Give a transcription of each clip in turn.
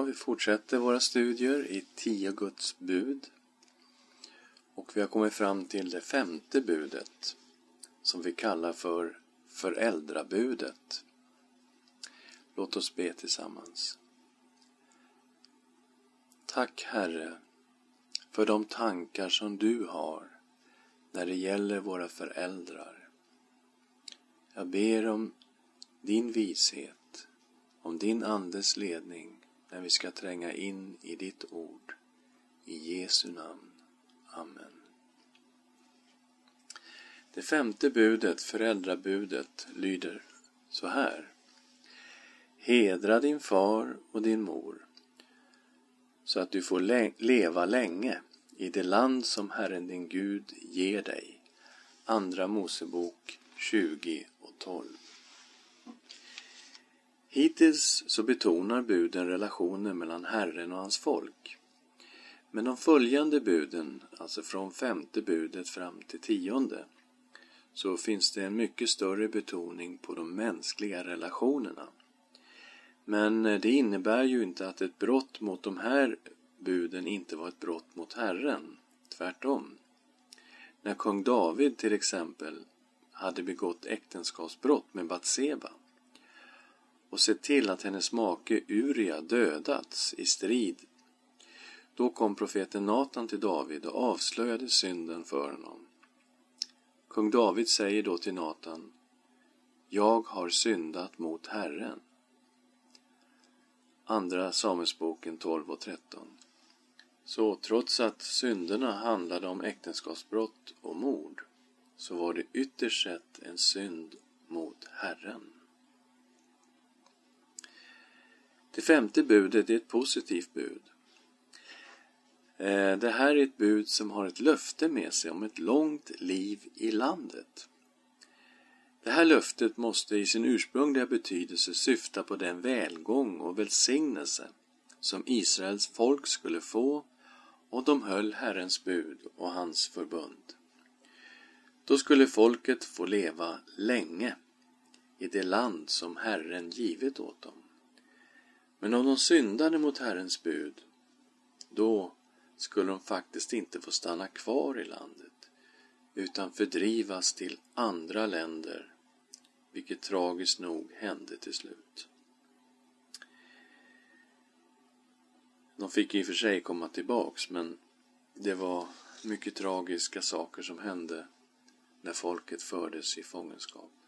Ja, vi fortsätter våra studier i tio Guds bud. Och vi har kommit fram till det femte budet som vi kallar för föräldrabudet. Låt oss be tillsammans. Tack Herre för de tankar som du har när det gäller våra föräldrar. Jag ber om din vishet, om din Andes ledning när vi ska tränga in i ditt ord. I Jesu namn. Amen. Det femte budet, föräldrabudet, lyder så här. Hedra din far och din mor så att du får leva länge i det land som Herren din Gud ger dig. Andra Mosebok 20 och 12. Hittills så betonar buden relationen mellan Herren och hans folk. Men de följande buden, alltså från femte budet fram till tionde, så finns det en mycket större betoning på de mänskliga relationerna. Men eh, det innebär ju inte att ett brott mot de här buden inte var ett brott mot Herren. Tvärtom. När kung David till exempel hade begått äktenskapsbrott med Batseba och sett till att hennes make Uria dödats i strid. Då kom profeten Natan till David och avslöjade synden för honom. Kung David säger då till Natan Jag har syndat mot Herren. Andra Samuelsboken 12 och 13. Så trots att synderna handlade om äktenskapsbrott och mord så var det ytterst sett en synd mot Herren. Det femte budet är ett positivt bud. Eh, det här är ett bud som har ett löfte med sig om ett långt liv i landet. Det här löftet måste i sin ursprungliga betydelse syfta på den välgång och välsignelse som Israels folk skulle få och de höll Herrens bud och hans förbund. Då skulle folket få leva länge i det land som Herren givit åt dem. Men om de syndade mot Herrens bud, då skulle de faktiskt inte få stanna kvar i landet, utan fördrivas till andra länder, vilket tragiskt nog hände till slut. De fick i och för sig komma tillbaks, men det var mycket tragiska saker som hände när folket fördes i fångenskap.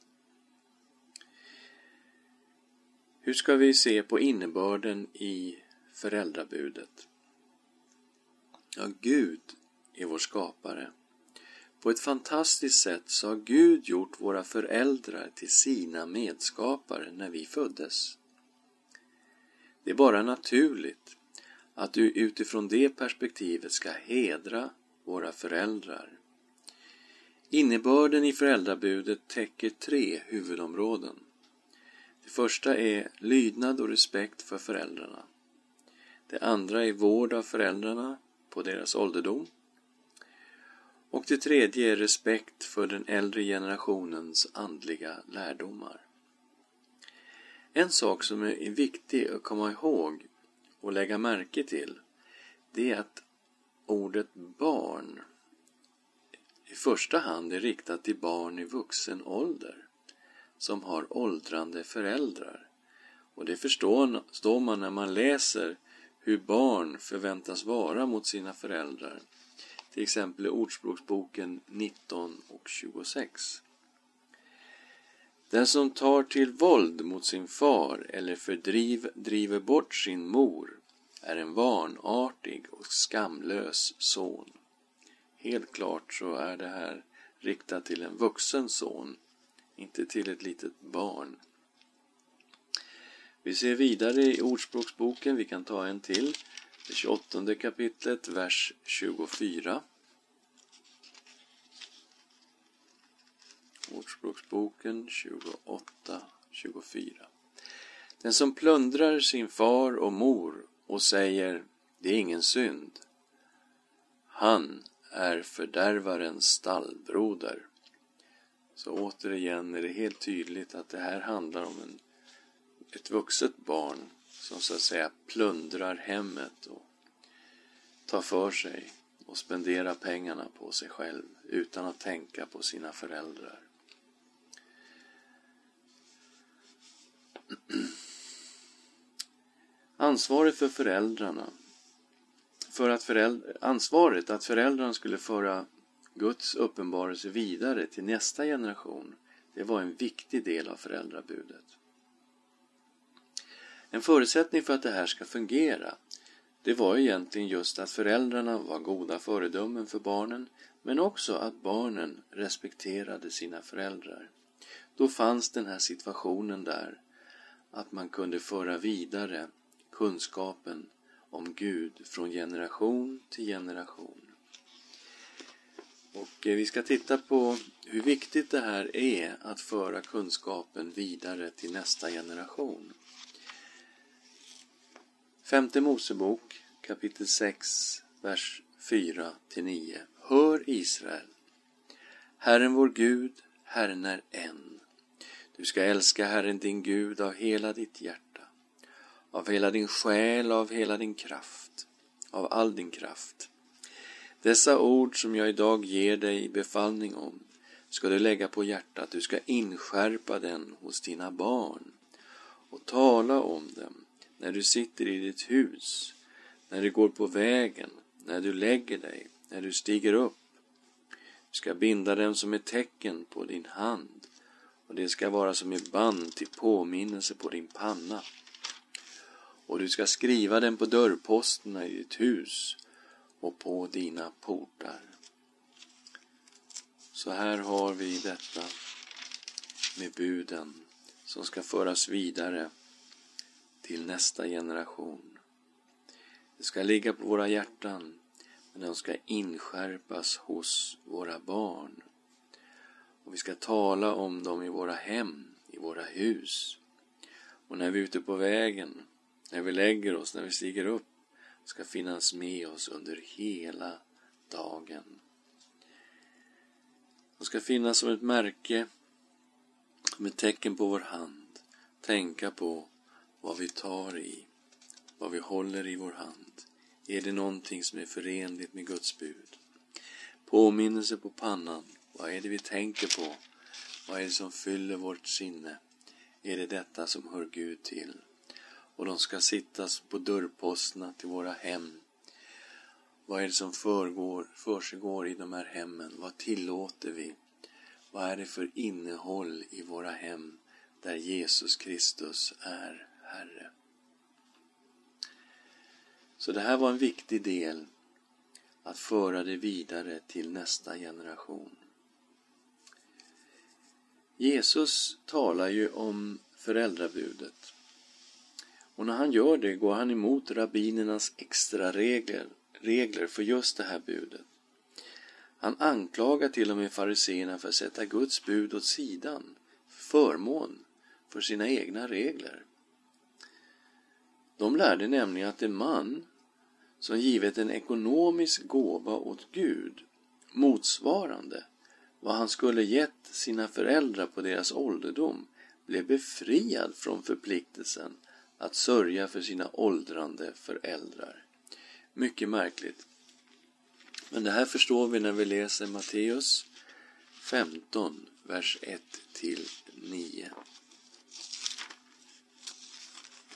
Hur ska vi se på innebörden i föräldrabudet? Ja, Gud är vår skapare. På ett fantastiskt sätt så har Gud gjort våra föräldrar till sina medskapare när vi föddes. Det är bara naturligt att du utifrån det perspektivet ska hedra våra föräldrar. Innebörden i föräldrabudet täcker tre huvudområden. Det första är lydnad och respekt för föräldrarna. Det andra är vård av föräldrarna på deras ålderdom. Och det tredje är respekt för den äldre generationens andliga lärdomar. En sak som är viktig att komma ihåg och lägga märke till, det är att ordet barn i första hand är riktat till barn i vuxen ålder som har åldrande föräldrar. Och det förstår man när man läser hur barn förväntas vara mot sina föräldrar. Till exempel i Ordspråksboken 19 och 26. Den som tar till våld mot sin far eller driver bort sin mor är en vanartig och skamlös son. Helt klart så är det här riktat till en vuxen son inte till ett litet barn. Vi ser vidare i Ordspråksboken, vi kan ta en till, det 28 kapitlet, vers 24. Ordspråksboken 28, 24. Den som plundrar sin far och mor och säger det är ingen synd, han är fördärvarens stallbroder. Så återigen är det helt tydligt att det här handlar om en, ett vuxet barn som så att säga plundrar hemmet och tar för sig och spenderar pengarna på sig själv utan att tänka på sina föräldrar. Ansvaret för föräldrarna för att föräldrar, ansvaret att föräldrarna skulle föra Guds uppenbarelse vidare till nästa generation, det var en viktig del av föräldrabudet. En förutsättning för att det här ska fungera, det var egentligen just att föräldrarna var goda föredömen för barnen, men också att barnen respekterade sina föräldrar. Då fanns den här situationen där, att man kunde föra vidare kunskapen om Gud från generation till generation. Och eh, vi ska titta på hur viktigt det här är att föra kunskapen vidare till nästa generation. Femte Mosebok kapitel 6, vers 4 9. Hör Israel! Herren vår Gud, Herren är en. Du ska älska Herren din Gud av hela ditt hjärta av hela din själ, av hela din kraft, av all din kraft. Dessa ord som jag idag ger dig befallning om ska du lägga på hjärtat, du ska inskärpa den hos dina barn och tala om dem när du sitter i ditt hus, när du går på vägen, när du lägger dig, när du stiger upp. Du ska binda dem som ett tecken på din hand och det ska vara som ett band till påminnelse på din panna och du ska skriva den på dörrposterna i ditt hus och på dina portar. Så här har vi detta med buden som ska föras vidare till nästa generation. Det ska ligga på våra hjärtan, men de ska inskärpas hos våra barn. Och vi ska tala om dem i våra hem, i våra hus. Och när vi är ute på vägen när vi lägger oss, när vi stiger upp, ska finnas med oss under hela dagen. De ska finnas som ett märke, som ett tecken på vår hand. Tänka på vad vi tar i, vad vi håller i vår hand. Är det någonting som är förenligt med Guds bud? Påminnelse på pannan. Vad är det vi tänker på? Vad är det som fyller vårt sinne? Är det detta som hör Gud till? Och de ska sittas på dörrposterna till våra hem. Vad är det som förgår, försiggår i de här hemmen? Vad tillåter vi? Vad är det för innehåll i våra hem där Jesus Kristus är Herre? Så det här var en viktig del att föra det vidare till nästa generation. Jesus talar ju om föräldrabudet. Och när han gör det går han emot rabbinernas extra regler, regler för just det här budet. Han anklagar till och med fariseerna för att sätta Guds bud åt sidan, förmån för sina egna regler. De lärde nämligen att en man som givet en ekonomisk gåva åt Gud motsvarande vad han skulle gett sina föräldrar på deras ålderdom blev befriad från förpliktelsen att sörja för sina åldrande föräldrar. Mycket märkligt. Men det här förstår vi när vi läser Matteus 15, vers 1 till 9.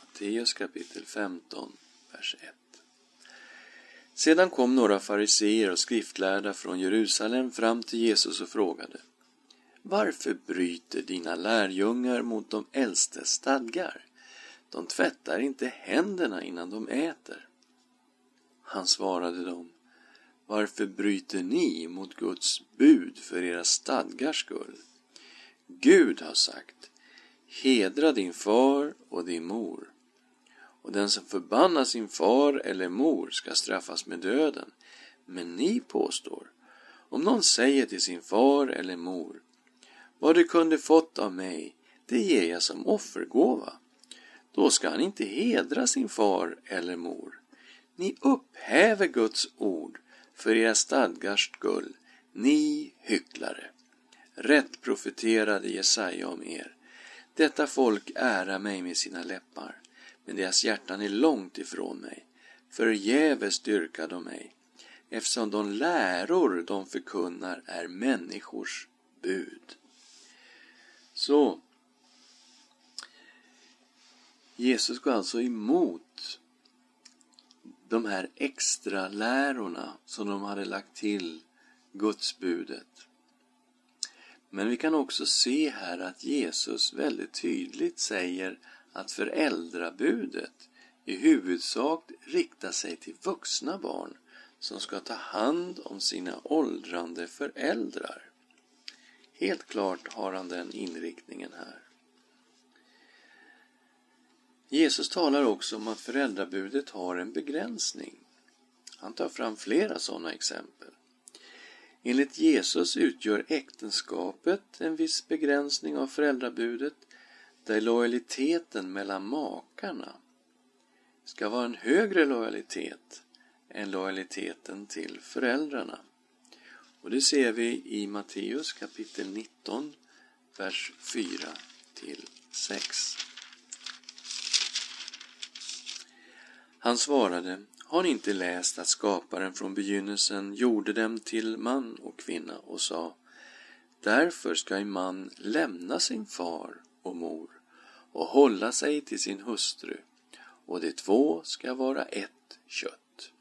Matteus kapitel 15, vers 1. Sedan kom några fariseer och skriftlärda från Jerusalem fram till Jesus och frågade Varför bryter dina lärjungar mot de äldstes stadgar? De tvättar inte händerna innan de äter. Han svarade dem, varför bryter ni mot Guds bud för era stadgars skull? Gud har sagt, hedra din far och din mor. Och den som förbannar sin far eller mor ska straffas med döden. Men ni påstår, om någon säger till sin far eller mor, vad du kunde fått av mig, det ger jag som offergåva då ska han inte hedra sin far eller mor. Ni upphäver Guds ord för era stadgars skull, ni hycklare. Rätt profeterade Jesaja om er. Detta folk ära mig med sina läppar, men deras hjärtan är långt ifrån mig. Förgäves dyrkar de mig, eftersom de läror de förkunnar är människors bud. Så, Jesus går alltså emot de här extra lärorna som de hade lagt till gudsbudet. Men vi kan också se här att Jesus väldigt tydligt säger att föräldrabudet i huvudsak riktar sig till vuxna barn som ska ta hand om sina åldrande föräldrar. Helt klart har han den inriktningen här. Jesus talar också om att föräldrabudet har en begränsning. Han tar fram flera sådana exempel. Enligt Jesus utgör äktenskapet en viss begränsning av föräldrabudet där lojaliteten mellan makarna ska vara en högre lojalitet än lojaliteten till föräldrarna. Och det ser vi i Matteus kapitel 19, vers 4 till 6. Han svarade, har ni inte läst att skaparen från begynnelsen gjorde dem till man och kvinna och sa, därför ska en man lämna sin far och mor och hålla sig till sin hustru och de två ska vara ett kött.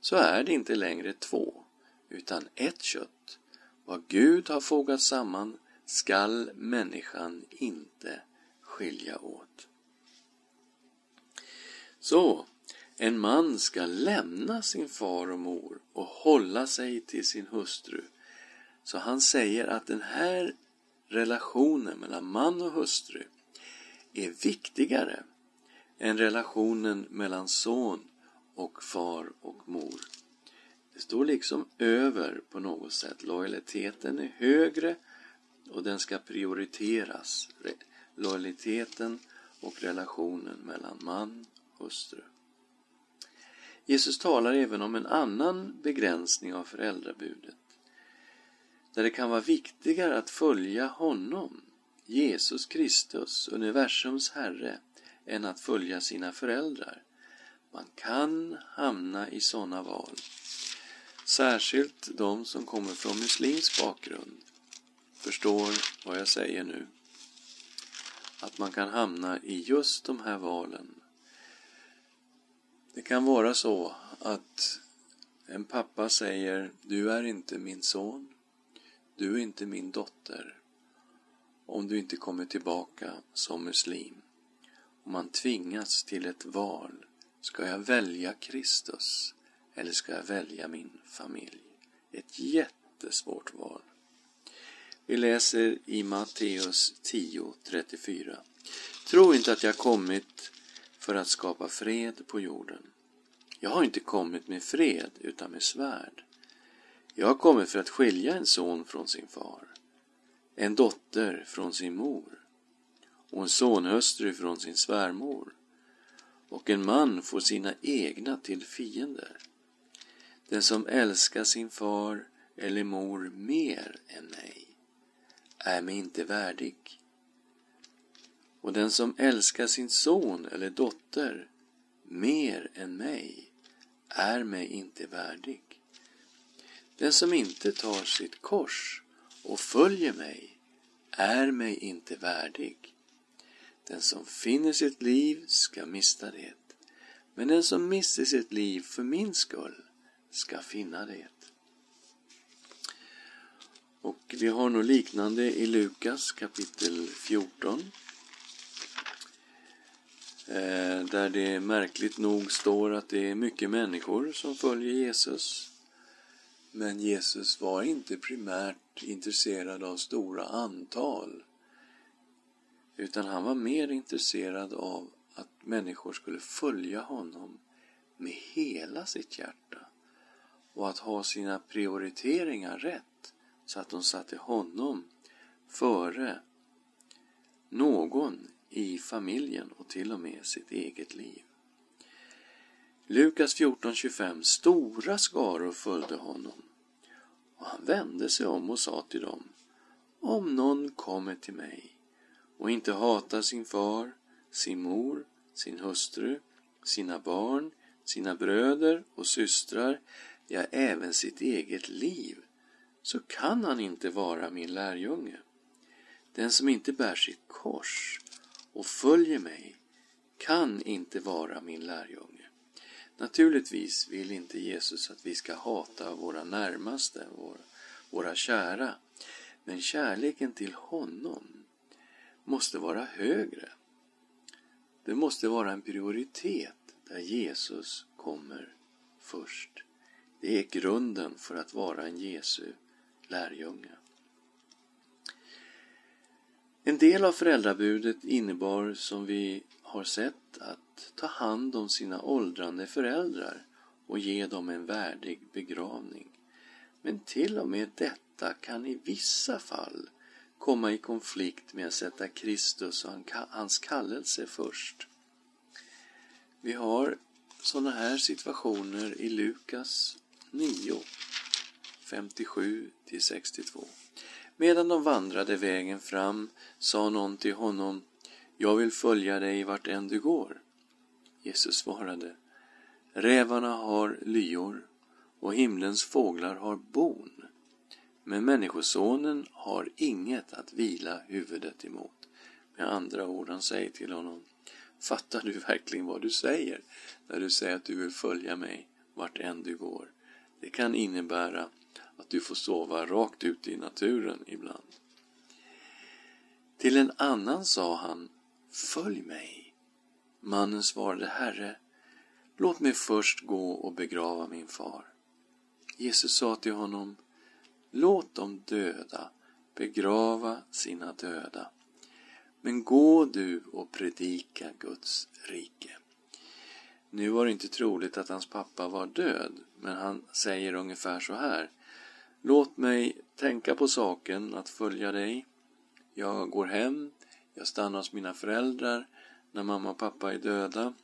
Så är det inte längre två, utan ett kött. Vad Gud har fogat samman skall människan inte skilja åt. Så, en man ska lämna sin far och mor och hålla sig till sin hustru. Så han säger att den här relationen mellan man och hustru är viktigare än relationen mellan son och far och mor. Det står liksom över på något sätt. Lojaliteten är högre och den ska prioriteras. Lojaliteten och relationen mellan man och hustru. Jesus talar även om en annan begränsning av föräldrabudet. Där det kan vara viktigare att följa honom, Jesus Kristus, universums Herre, än att följa sina föräldrar. Man kan hamna i sådana val. Särskilt de som kommer från muslimsk bakgrund förstår vad jag säger nu. Att man kan hamna i just de här valen det kan vara så att en pappa säger Du är inte min son. Du är inte min dotter. Om du inte kommer tillbaka som muslim. Och man tvingas till ett val. Ska jag välja Kristus eller ska jag välja min familj? Ett jättesvårt val. Vi läser i Matteus 10.34. Tro inte att jag kommit för att skapa fred på jorden. Jag har inte kommit med fred utan med svärd. Jag har kommit för att skilja en son från sin far, en dotter från sin mor och en sonhustru från sin svärmor och en man får sina egna till fiender. Den som älskar sin far eller mor mer än mig är mig inte värdig och den som älskar sin son eller dotter mer än mig är mig inte värdig. Den som inte tar sitt kors och följer mig är mig inte värdig. Den som finner sitt liv ska mista det, men den som mister sitt liv för min skull ska finna det. Och vi har något liknande i Lukas kapitel 14 Eh, där det märkligt nog står att det är mycket människor som följer Jesus. Men Jesus var inte primärt intresserad av stora antal. Utan han var mer intresserad av att människor skulle följa honom med hela sitt hjärta. Och att ha sina prioriteringar rätt. Så att de satte honom före någon i familjen och till och med sitt eget liv. Lukas 14.25 Stora skaror följde honom och han vände sig om och sa till dem Om någon kommer till mig och inte hatar sin far, sin mor, sin hustru, sina barn, sina bröder och systrar, ja, även sitt eget liv, så kan han inte vara min lärjunge. Den som inte bär sitt kors och följer mig kan inte vara min lärjunge. Naturligtvis vill inte Jesus att vi ska hata våra närmaste, våra, våra kära, men kärleken till honom måste vara högre. Det måste vara en prioritet där Jesus kommer först. Det är grunden för att vara en Jesu lärjunge. En del av föräldrabudet innebar, som vi har sett, att ta hand om sina åldrande föräldrar och ge dem en värdig begravning. Men till och med detta kan i vissa fall komma i konflikt med att sätta Kristus och hans kallelse först. Vi har sådana här situationer i Lukas 9, 57 62. Medan de vandrade vägen fram sa någon till honom Jag vill följa dig vart än du går. Jesus svarade Rävarna har lyor och himlens fåglar har bon. Men Människosonen har inget att vila huvudet emot. Med andra ord, han säger till honom Fattar du verkligen vad du säger när du säger att du vill följa mig vart än du går? Det kan innebära att du får sova rakt ut i naturen ibland. Till en annan sa han Följ mig. Mannen svarade Herre, låt mig först gå och begrava min far. Jesus sa till honom Låt de döda begrava sina döda. Men gå du och predika Guds rike. Nu var det inte troligt att hans pappa var död, men han säger ungefär så här. Låt mig tänka på saken att följa dig. Jag går hem, jag stannar hos mina föräldrar när mamma och pappa är döda.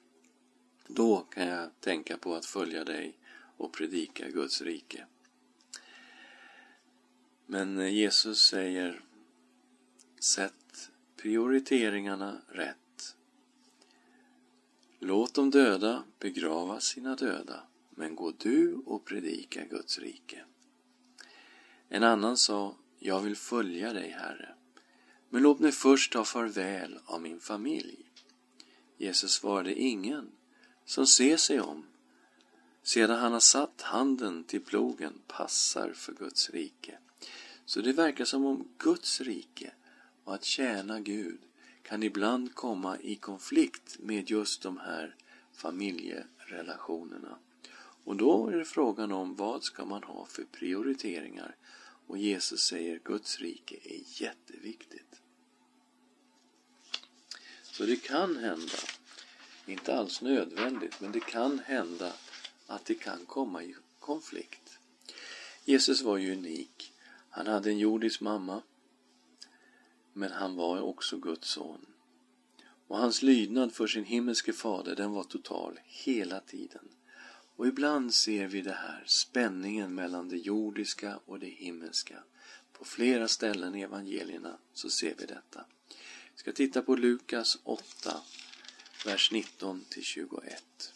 Då kan jag tänka på att följa dig och predika Guds rike. Men Jesus säger Sätt prioriteringarna rätt. Låt de döda begrava sina döda, men gå du och predika Guds rike. En annan sa, jag vill följa dig, Herre, men låt mig först ta farväl av min familj. Jesus svarade, ingen som ser sig om sedan han har satt handen till plogen passar för Guds rike. Så det verkar som om Guds rike och att tjäna Gud kan ibland komma i konflikt med just de här familjerelationerna. Och då är det frågan om vad ska man ha för prioriteringar? Och Jesus säger Guds rike är jätteviktigt. Så det kan hända, inte alls nödvändigt, men det kan hända att det kan komma i konflikt. Jesus var ju unik. Han hade en jordisk mamma, men han var också Guds son. Och hans lydnad för sin himmelske fader, den var total hela tiden. Och ibland ser vi det här, spänningen mellan det jordiska och det himmelska. På flera ställen i evangelierna så ser vi detta. Vi ska titta på Lukas 8, vers 19 till 21.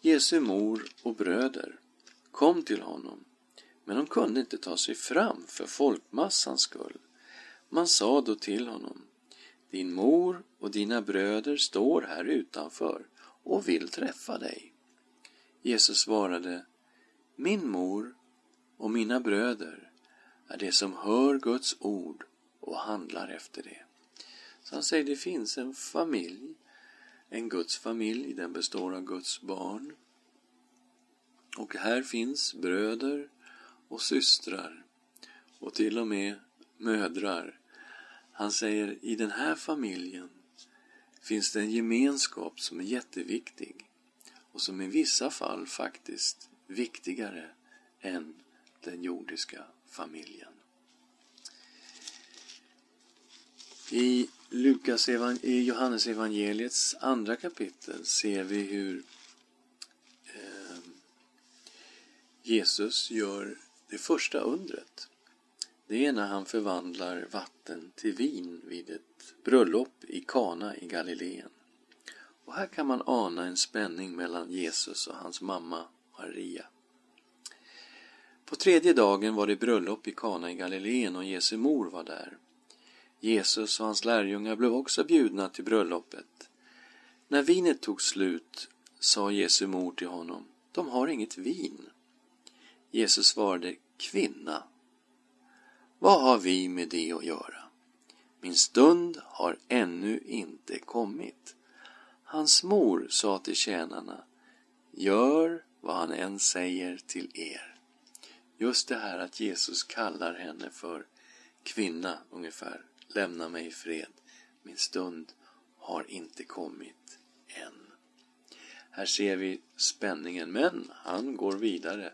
Jesu mor och bröder kom till honom, men de kunde inte ta sig fram för folkmassans skull. Man sa då till honom, din mor och dina bröder står här utanför och vill träffa dig. Jesus svarade, min mor och mina bröder är det som hör Guds ord och handlar efter det. Så han säger, det finns en familj, en Guds familj, den består av Guds barn. Och här finns bröder och systrar och till och med mödrar. Han säger, i den här familjen finns det en gemenskap som är jätteviktig och som i vissa fall faktiskt viktigare än den jordiska familjen. I, Lukas, i Johannes evangeliets andra kapitel ser vi hur eh, Jesus gör det första undret. Det är när han förvandlar vatten till vin vid ett bröllop i Kana i Galileen. Och här kan man ana en spänning mellan Jesus och hans mamma Maria. På tredje dagen var det bröllop i Kana i Galileen och Jesu mor var där. Jesus och hans lärjungar blev också bjudna till bröllopet. När vinet tog slut sa Jesu mor till honom, de har inget vin. Jesus svarade, kvinna, vad har vi med det att göra? Min stund har ännu inte kommit. Hans mor sa till tjänarna, gör vad han än säger till er. Just det här att Jesus kallar henne för kvinna ungefär. Lämna mig i fred. Min stund har inte kommit än. Här ser vi spänningen, men han går vidare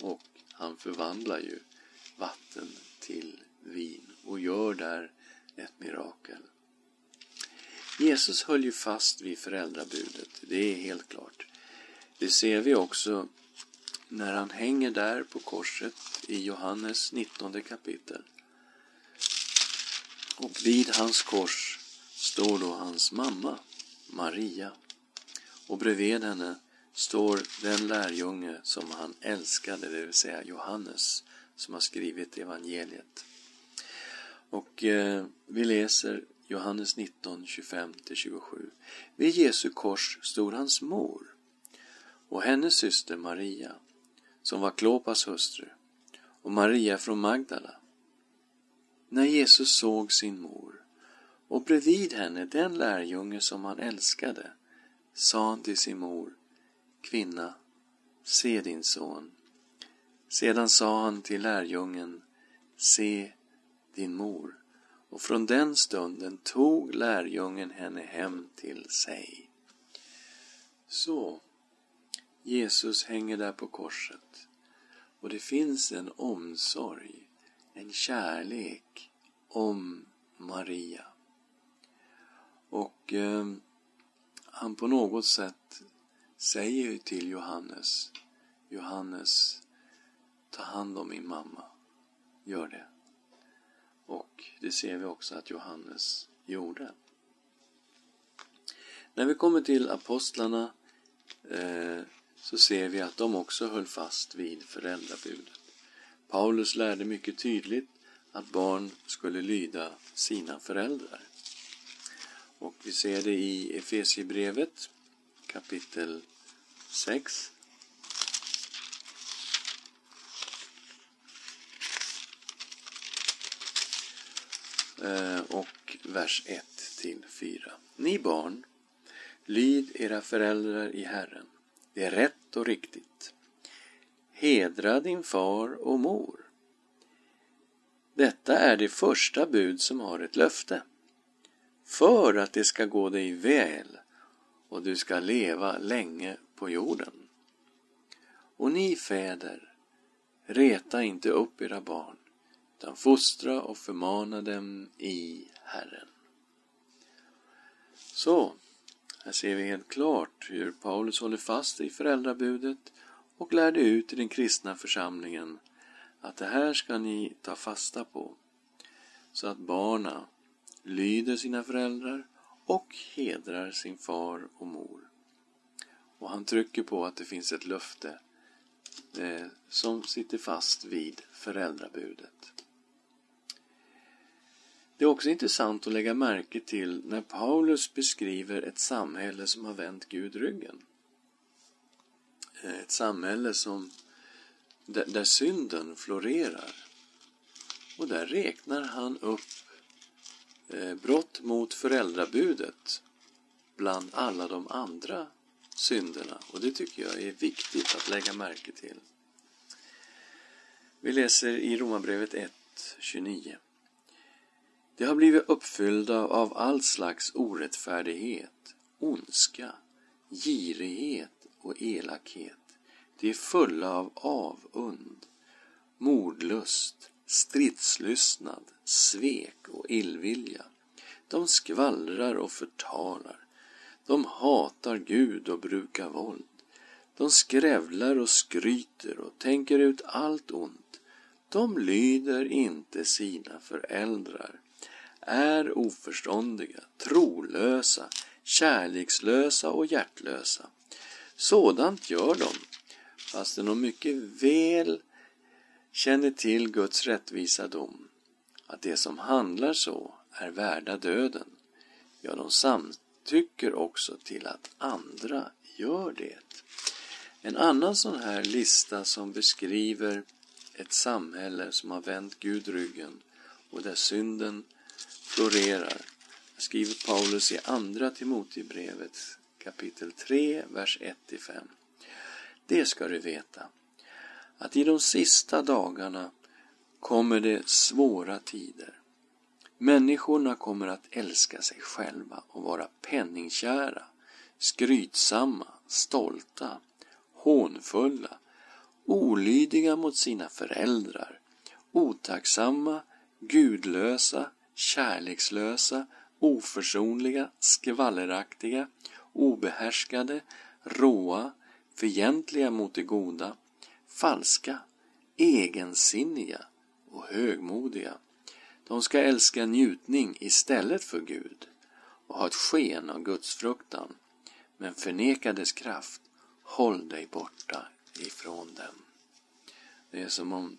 och han förvandlar ju vatten till vin och gör där ett mirakel. Jesus höll ju fast vid föräldrabudet, det är helt klart. Det ser vi också när han hänger där på korset i Johannes 19 kapitel. Och vid hans kors står då hans mamma, Maria. Och bredvid henne står den lärjunge som han älskade, det vill säga Johannes, som har skrivit evangeliet. Och eh, vi läser Johannes 19, 25-27. Vid Jesu kors stod hans mor och hennes syster Maria, som var Klopas hustru, och Maria från Magdala. När Jesus såg sin mor och bredvid henne den lärjunge som han älskade, sa han till sin mor, Kvinna, se din son. Sedan sa han till lärjungen, Se din mor. Och från den stunden tog lärjungen henne hem till sig. Så, Jesus hänger där på korset. Och det finns en omsorg, en kärlek om Maria. Och eh, han på något sätt säger till Johannes, Johannes, ta hand om min mamma. Gör det. Och det ser vi också att Johannes gjorde. När vi kommer till apostlarna eh, så ser vi att de också höll fast vid föräldrabudet. Paulus lärde mycket tydligt att barn skulle lyda sina föräldrar. Och vi ser det i Efesiebrevet kapitel 6 Eh, och vers 1 till 4. Ni barn, lyd era föräldrar i Herren. Det är rätt och riktigt. Hedra din far och mor. Detta är det första bud som har ett löfte. För att det ska gå dig väl och du ska leva länge på jorden. Och ni fäder, reta inte upp era barn utan fostra och förmana dem i Herren. Så, här ser vi helt klart hur Paulus håller fast i föräldrabudet och lärde ut i den kristna församlingen att det här ska ni ta fasta på så att barna lyder sina föräldrar och hedrar sin far och mor. Och han trycker på att det finns ett löfte eh, som sitter fast vid föräldrabudet. Det är också intressant att lägga märke till när Paulus beskriver ett samhälle som har vänt Gud ryggen. Eh, ett samhälle som, där, där synden florerar. Och där räknar han upp eh, brott mot föräldrabudet bland alla de andra synderna. Och det tycker jag är viktigt att lägga märke till. Vi läser i Romarbrevet 1, 29. De har blivit uppfyllda av all slags orättfärdighet, ondska, girighet och elakhet. De är fulla av avund, mordlust, stridslystnad, svek och illvilja. De skvallrar och förtalar. De hatar Gud och brukar våld. De skrävlar och skryter och tänker ut allt ont. De lyder inte sina föräldrar är oförståndiga, trolösa, kärlekslösa och hjärtlösa. Sådant gör de, fastän de mycket väl känner till Guds rättvisa dom, att det som handlar så är värda döden. Ja, de samtycker också till att andra gör det. En annan sån här lista som beskriver ett samhälle som har vänt Gud ryggen och där synden florerar skriver Paulus i Andra Timotebrevet kapitel 3, vers 1-5. Det ska du veta, att i de sista dagarna kommer det svåra tider. Människorna kommer att älska sig själva och vara penningkära, skrytsamma, stolta, hånfulla, olydiga mot sina föräldrar, otacksamma, gudlösa, kärlekslösa, oförsonliga, skvalleraktiga, obehärskade, råa, fientliga mot det goda, falska, egensinniga och högmodiga. De ska älska njutning istället för Gud och ha ett sken av gudsfruktan, men förneka dess kraft. Håll dig borta ifrån den. Det är som om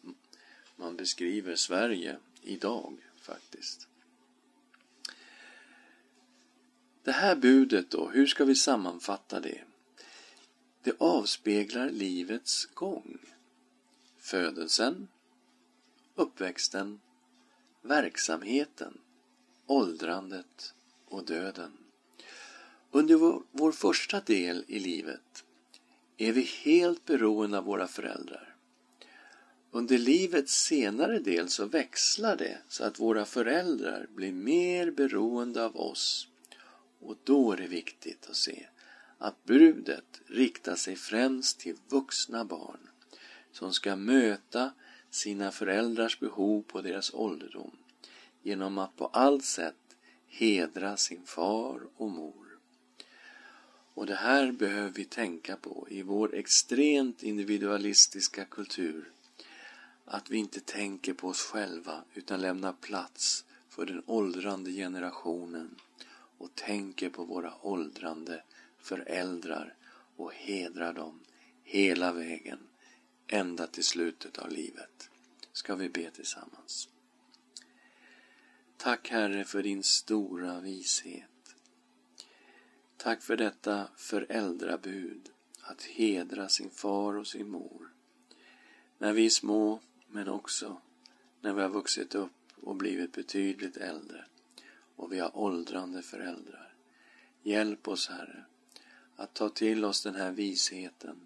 man beskriver Sverige idag faktiskt. Det här budet då, hur ska vi sammanfatta det? Det avspeglar livets gång. Födelsen, uppväxten, verksamheten, åldrandet och döden. Under vår, vår första del i livet är vi helt beroende av våra föräldrar. Under livets senare del så växlar det så att våra föräldrar blir mer beroende av oss och då är det viktigt att se att brudet riktar sig främst till vuxna barn som ska möta sina föräldrars behov på deras ålderdom genom att på allt sätt hedra sin far och mor. Och det här behöver vi tänka på i vår extremt individualistiska kultur. Att vi inte tänker på oss själva utan lämnar plats för den åldrande generationen och tänker på våra åldrande föräldrar och hedrar dem hela vägen ända till slutet av livet. Ska vi be tillsammans. Tack Herre för din stora vishet. Tack för detta föräldrabud att hedra sin far och sin mor. När vi är små, men också när vi har vuxit upp och blivit betydligt äldre och vi har åldrande föräldrar. Hjälp oss, Herre, att ta till oss den här visheten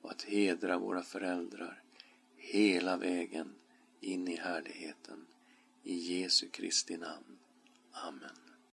och att hedra våra föräldrar hela vägen in i härligheten. I Jesu Kristi namn. Amen.